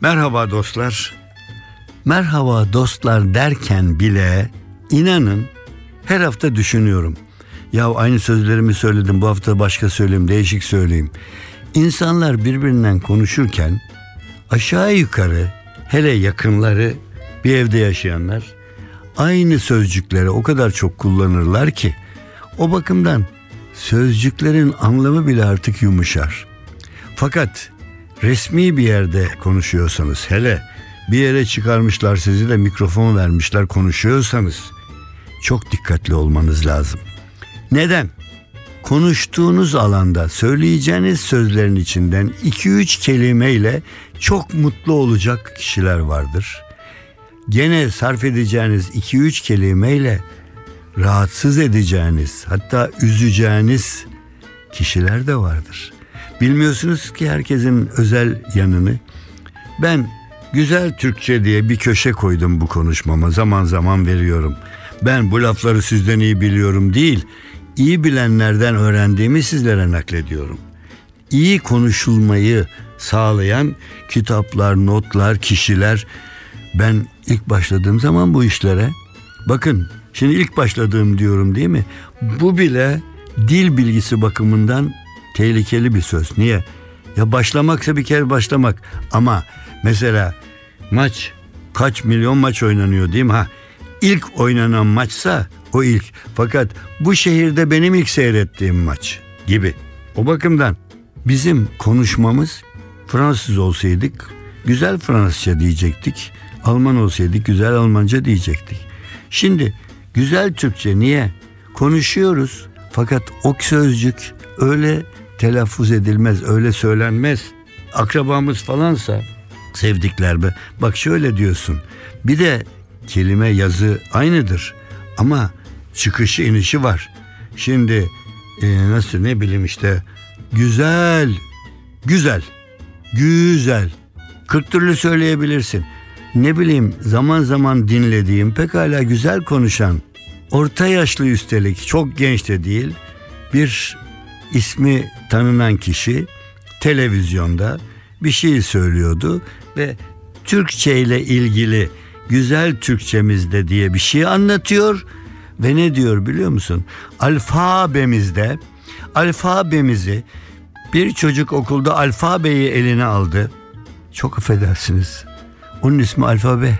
Merhaba dostlar. Merhaba dostlar derken bile inanın her hafta düşünüyorum. Ya aynı sözlerimi söyledim bu hafta başka söyleyeyim değişik söyleyeyim. İnsanlar birbirinden konuşurken aşağı yukarı hele yakınları bir evde yaşayanlar aynı sözcükleri o kadar çok kullanırlar ki o bakımdan sözcüklerin anlamı bile artık yumuşar. Fakat resmi bir yerde konuşuyorsanız hele bir yere çıkarmışlar sizi de mikrofon vermişler konuşuyorsanız çok dikkatli olmanız lazım. Neden? Konuştuğunuz alanda söyleyeceğiniz sözlerin içinden 2-3 kelimeyle çok mutlu olacak kişiler vardır. Gene sarf edeceğiniz 2-3 kelimeyle rahatsız edeceğiniz hatta üzeceğiniz kişiler de vardır. Bilmiyorsunuz ki herkesin özel yanını. Ben güzel Türkçe diye bir köşe koydum bu konuşmama zaman zaman veriyorum. Ben bu lafları sizden iyi biliyorum değil, iyi bilenlerden öğrendiğimi sizlere naklediyorum. İyi konuşulmayı sağlayan kitaplar, notlar, kişiler. Ben ilk başladığım zaman bu işlere bakın şimdi ilk başladığım diyorum değil mi? Bu bile dil bilgisi bakımından tehlikeli bir söz. Niye? Ya başlamaksa bir kere başlamak ama mesela maç kaç milyon maç oynanıyor değil mi? Ha ilk oynanan maçsa o ilk. Fakat bu şehirde benim ilk seyrettiğim maç gibi. O bakımdan bizim konuşmamız Fransız olsaydık güzel Fransızca diyecektik. Alman olsaydık güzel Almanca diyecektik. Şimdi güzel Türkçe niye? Konuşuyoruz fakat o sözcük öyle telaffuz edilmez, öyle söylenmez. Akrabamız falansa sevdikler be. Bak şöyle diyorsun. Bir de kelime yazı aynıdır ama çıkışı inişi var. Şimdi e, nasıl ne bileyim işte güzel, güzel, güzel. Kırk türlü söyleyebilirsin. Ne bileyim zaman zaman dinlediğim pekala güzel konuşan, orta yaşlı üstelik çok genç de değil bir ismi tanınan kişi televizyonda bir şey söylüyordu ve Türkçe ile ilgili güzel Türkçemizde diye bir şey anlatıyor ve ne diyor biliyor musun? Alfabemizde alfabemizi bir çocuk okulda alfabeyi eline aldı. Çok affedersiniz. Onun ismi alfabe.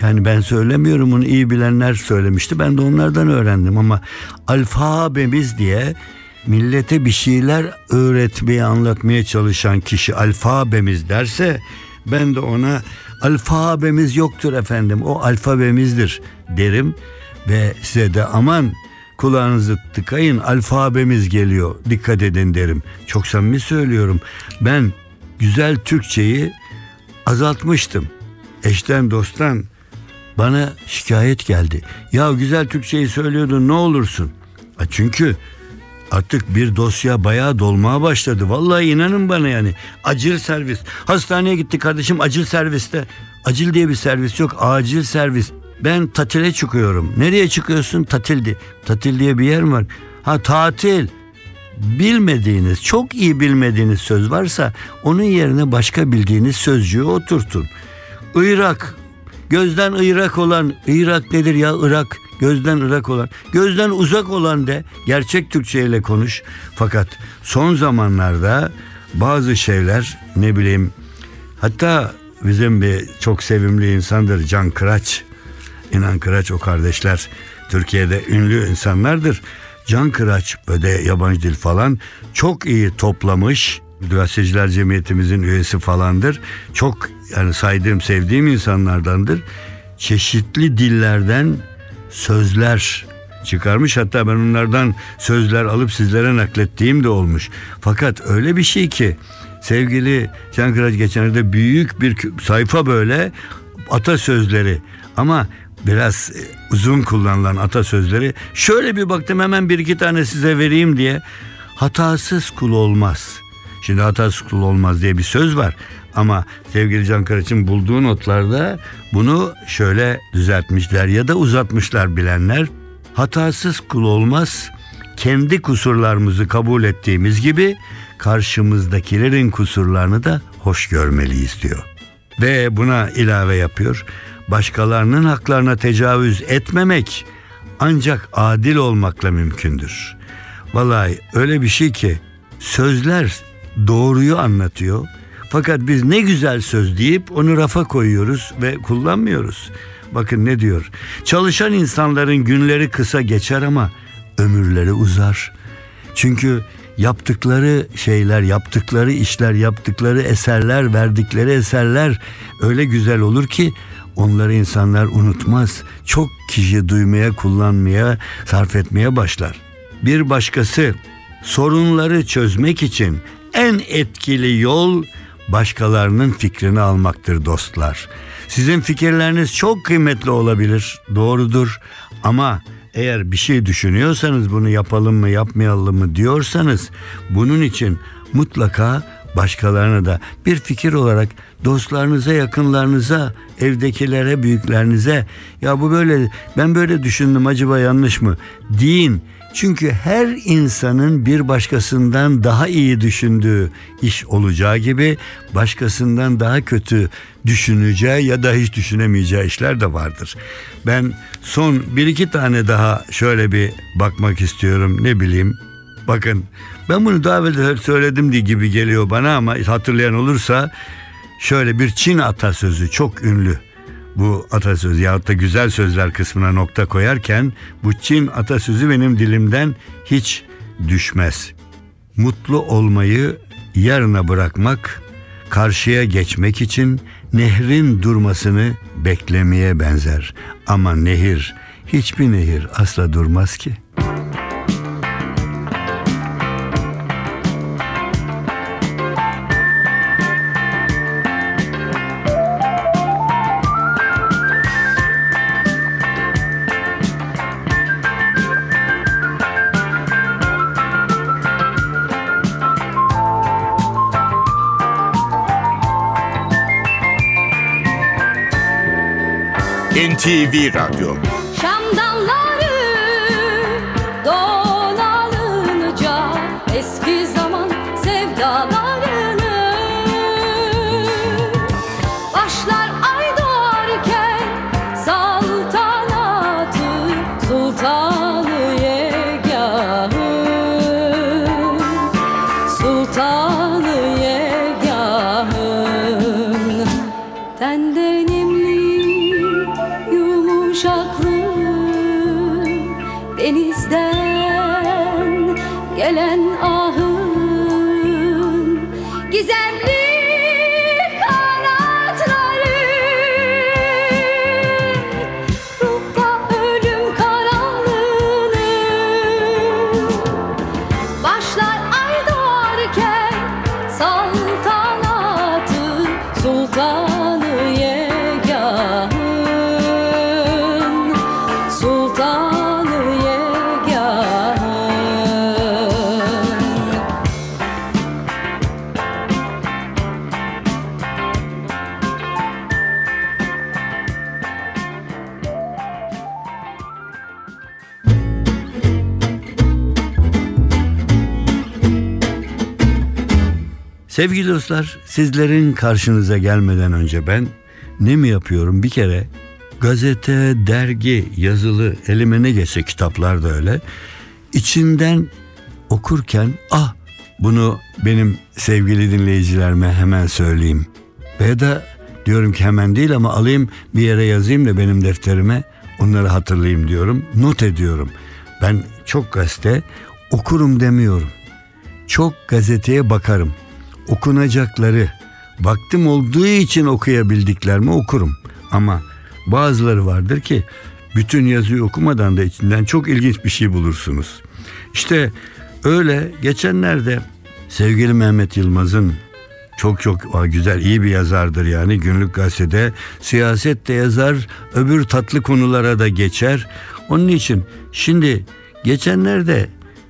Yani ben söylemiyorum bunu iyi bilenler söylemişti. Ben de onlardan öğrendim ama alfabemiz diye millete bir şeyler öğretmeye anlatmaya çalışan kişi alfabemiz derse ben de ona alfabemiz yoktur efendim o alfabemizdir derim ve size de aman kulağınızı tıkayın alfabemiz geliyor dikkat edin derim. Çok samimi söylüyorum ben güzel Türkçeyi azaltmıştım. Eşten dosttan bana şikayet geldi. Ya güzel Türkçeyi söylüyordun ne olursun. Çünkü Artık bir dosya bayağı dolmaya başladı. Vallahi inanın bana yani. Acil servis. Hastaneye gitti kardeşim acil serviste. Acil diye bir servis yok. Acil servis. Ben tatile çıkıyorum. Nereye çıkıyorsun? Tatildi. Tatil diye bir yer mi var? Ha tatil. Bilmediğiniz, çok iyi bilmediğiniz söz varsa onun yerine başka bildiğiniz sözcüğü oturtun. Irak. Gözden Irak olan Irak nedir ya Irak? Gözden ırak olan, gözden uzak olan de gerçek Türkçe ile konuş. Fakat son zamanlarda bazı şeyler ne bileyim hatta bizim bir çok sevimli insandır Can Kıraç. İnan Kıraç o kardeşler Türkiye'de ünlü insanlardır. Can Kıraç böyle yabancı dil falan çok iyi toplamış. Gazeteciler Cemiyetimizin üyesi falandır. Çok yani saydığım sevdiğim insanlardandır. Çeşitli dillerden sözler çıkarmış. Hatta ben onlardan sözler alıp sizlere naklettiğim de olmuş. Fakat öyle bir şey ki sevgili Can Kıraç geçenlerde büyük bir sayfa böyle atasözleri ama biraz e, uzun kullanılan atasözleri şöyle bir baktım hemen bir iki tane size vereyim diye hatasız kul olmaz. Şimdi hatasız kul olmaz diye bir söz var. Ama sevgili Can Karaç'ın bulduğu notlarda bunu şöyle düzeltmişler ya da uzatmışlar bilenler. Hatasız kul olmaz, kendi kusurlarımızı kabul ettiğimiz gibi karşımızdakilerin kusurlarını da hoş görmeliyiz diyor. Ve buna ilave yapıyor. Başkalarının haklarına tecavüz etmemek ancak adil olmakla mümkündür. Vallahi öyle bir şey ki sözler doğruyu anlatıyor. Fakat biz ne güzel söz deyip onu rafa koyuyoruz ve kullanmıyoruz. Bakın ne diyor? Çalışan insanların günleri kısa geçer ama ömürleri uzar. Çünkü yaptıkları şeyler, yaptıkları işler, yaptıkları eserler, verdikleri eserler öyle güzel olur ki onları insanlar unutmaz. Çok kişi duymaya, kullanmaya, sarf etmeye başlar. Bir başkası sorunları çözmek için en etkili yol başkalarının fikrini almaktır dostlar. Sizin fikirleriniz çok kıymetli olabilir, doğrudur ama eğer bir şey düşünüyorsanız bunu yapalım mı yapmayalım mı diyorsanız bunun için mutlaka başkalarına da bir fikir olarak dostlarınıza, yakınlarınıza, evdekilere, büyüklerinize ya bu böyle ben böyle düşündüm acaba yanlış mı deyin. Çünkü her insanın bir başkasından daha iyi düşündüğü iş olacağı gibi başkasından daha kötü düşüneceği ya da hiç düşünemeyeceği işler de vardır. Ben son bir iki tane daha şöyle bir bakmak istiyorum ne bileyim. Bakın ben bunu daha evvel söyledim diye gibi geliyor bana ama hatırlayan olursa şöyle bir Çin atasözü çok ünlü bu atasözü yahut da güzel sözler kısmına nokta koyarken bu Çin atasözü benim dilimden hiç düşmez. Mutlu olmayı yarına bırakmak, karşıya geçmek için nehrin durmasını beklemeye benzer. Ama nehir, hiçbir nehir asla durmaz ki. NTV Radyo Sevgili dostlar, sizlerin karşınıza gelmeden önce ben ne mi yapıyorum? Bir kere gazete, dergi, yazılı elime ne geçse kitaplar da öyle. İçinden okurken ah bunu benim sevgili dinleyicilerime hemen söyleyeyim. Veya da diyorum ki hemen değil ama alayım bir yere yazayım da benim defterime onları hatırlayayım diyorum. Not ediyorum. Ben çok gazete okurum demiyorum. Çok gazeteye bakarım. Okunacakları, vaktim olduğu için okuyabildiklerimi okurum. Ama bazıları vardır ki bütün yazıyı okumadan da içinden çok ilginç bir şey bulursunuz. İşte öyle geçenlerde sevgili Mehmet Yılmaz'ın çok çok güzel iyi bir yazardır yani günlük gazetede siyaset de yazar öbür tatlı konulara da geçer. Onun için şimdi geçenlerde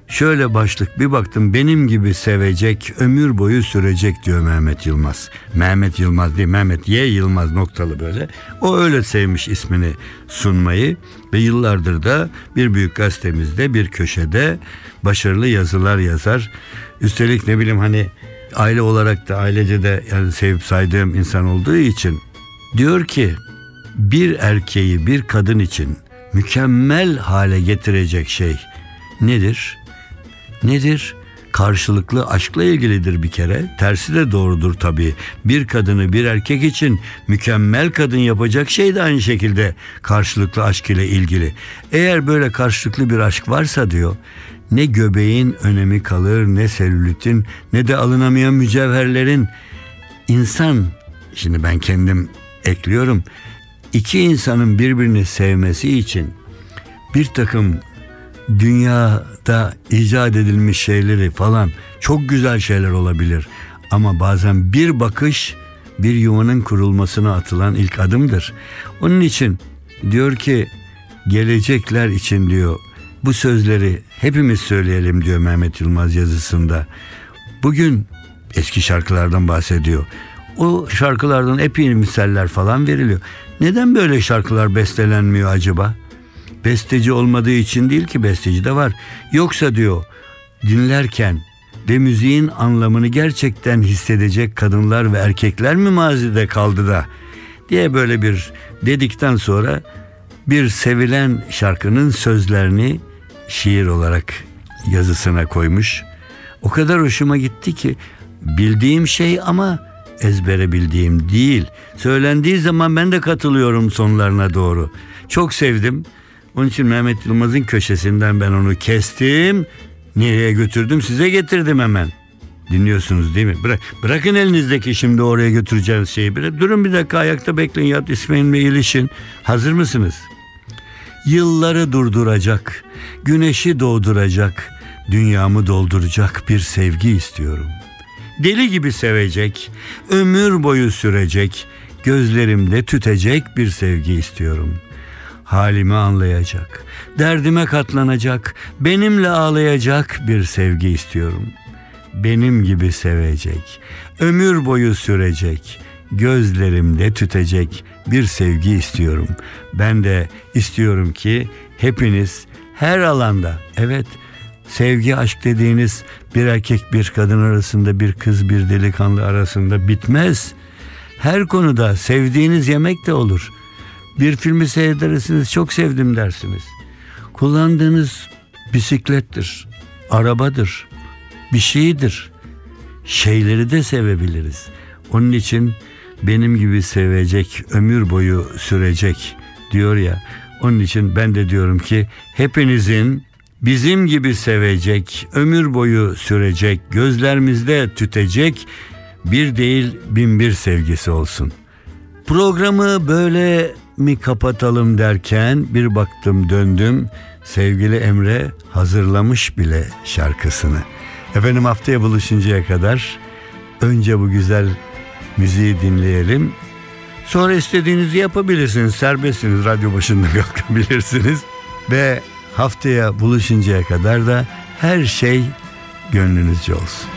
şöyle başlık bir baktım benim gibi sevecek ömür boyu sürecek diyor Mehmet Yılmaz. Mehmet Yılmaz değil Mehmet Y Yılmaz noktalı böyle. O öyle sevmiş ismini sunmayı ve yıllardır da bir büyük gazetemizde bir köşede başarılı yazılar yazar. Üstelik ne bileyim hani aile olarak da ailece de yani sevip saydığım insan olduğu için diyor ki bir erkeği bir kadın için mükemmel hale getirecek şey nedir? Nedir? Karşılıklı aşkla ilgilidir bir kere. Tersi de doğrudur tabii. Bir kadını bir erkek için mükemmel kadın yapacak şey de aynı şekilde karşılıklı aşk ile ilgili. Eğer böyle karşılıklı bir aşk varsa diyor ne göbeğin önemi kalır ne selülitin ne de alınamayan mücevherlerin insan şimdi ben kendim ekliyorum iki insanın birbirini sevmesi için bir takım dünyada icat edilmiş şeyleri falan çok güzel şeyler olabilir. Ama bazen bir bakış bir yuvanın kurulmasına atılan ilk adımdır. Onun için diyor ki gelecekler için diyor bu sözleri hepimiz söyleyelim diyor Mehmet Yılmaz yazısında. Bugün eski şarkılardan bahsediyor. O şarkılardan epey misaller falan veriliyor. Neden böyle şarkılar bestelenmiyor acaba? Besteci olmadığı için değil ki besteci de var. Yoksa diyor dinlerken de müziğin anlamını gerçekten hissedecek kadınlar ve erkekler mi mazide kaldı da diye böyle bir dedikten sonra bir sevilen şarkının sözlerini şiir olarak yazısına koymuş. O kadar hoşuma gitti ki bildiğim şey ama ezbere bildiğim değil. Söylendiği zaman ben de katılıyorum sonlarına doğru. Çok sevdim. Onun için Mehmet Yılmaz'ın köşesinden ben onu kestim. Nereye götürdüm size getirdim hemen. Dinliyorsunuz değil mi? Bırak, bırakın elinizdeki şimdi oraya götüreceğiniz şeyi. Bir, durun bir dakika ayakta bekleyin yat İsmail'le ilişin. Hazır mısınız? Yılları durduracak, güneşi doğduracak, dünyamı dolduracak bir sevgi istiyorum. Deli gibi sevecek, ömür boyu sürecek, gözlerimde tütecek bir sevgi istiyorum. Halimi anlayacak, derdime katlanacak, benimle ağlayacak bir sevgi istiyorum. Benim gibi sevecek, ömür boyu sürecek, gözlerimde tütecek bir sevgi istiyorum. Ben de istiyorum ki hepiniz her alanda evet sevgi aşk dediğiniz bir erkek bir kadın arasında bir kız bir delikanlı arasında bitmez. Her konuda sevdiğiniz yemek de olur. Bir filmi seyredersiniz çok sevdim dersiniz. Kullandığınız bisiklettir, arabadır, bir şeydir. Şeyleri de sevebiliriz. Onun için benim gibi sevecek, ömür boyu sürecek diyor ya. Onun için ben de diyorum ki hepinizin bizim gibi sevecek, ömür boyu sürecek, gözlerimizde tütecek bir değil bin bir sevgisi olsun. Programı böyle mi kapatalım derken bir baktım döndüm sevgili Emre hazırlamış bile şarkısını. Efendim haftaya buluşuncaya kadar önce bu güzel müziği dinleyelim. Sonra istediğinizi yapabilirsiniz. Serbestsiniz. Radyo başında kalkabilirsiniz. Ve haftaya buluşuncaya kadar da her şey gönlünüzce olsun.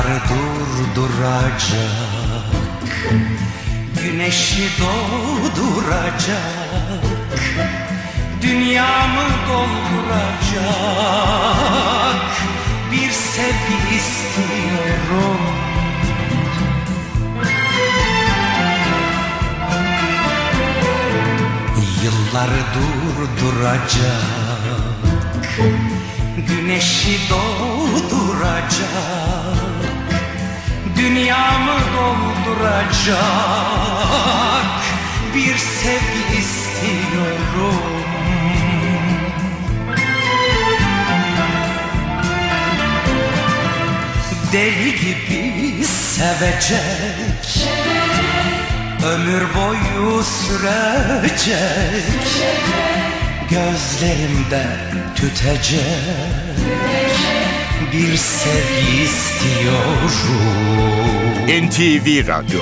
Yılları durduracak. Güneşi doğduracak Dünyamı dolduracak. Bir sevgi istiyorum. Yılları durduracak. Güneşi doğduracak Dünyamı dolduracak Bir sevgi istiyorum. Deli gibi sevecek Ömür boyu sürecek Gözlerimde tütecek Bir sevgi istiyorum. NTV Radyo.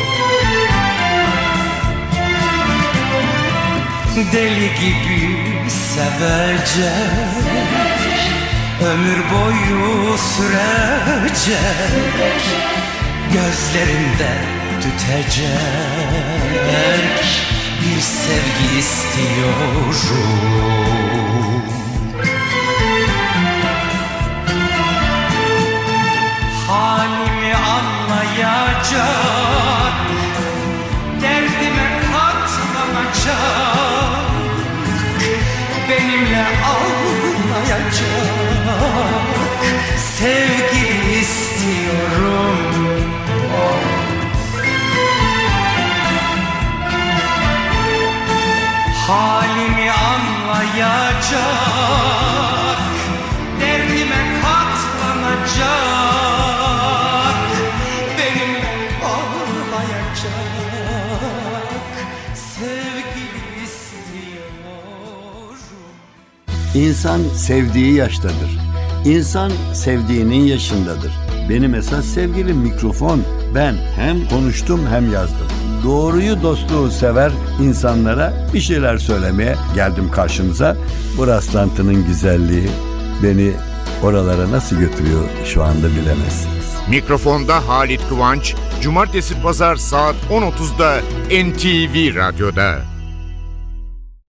Deli gibi sevecek Ömür boyu sürecek Gözlerinde tütecek Bir sevgi istiyorum anlayacak Derdime katlanacak Benimle ağlayacak. Sevgi İnsan sevdiği yaştadır. İnsan sevdiğinin yaşındadır. Benim esas sevgilim mikrofon. Ben hem konuştum hem yazdım. Doğruyu dostluğu sever insanlara bir şeyler söylemeye geldim karşınıza. Bu rastlantının güzelliği beni oralara nasıl götürüyor şu anda bilemezsiniz. Mikrofonda Halit Kıvanç, Cumartesi Pazar saat 10.30'da NTV Radyo'da.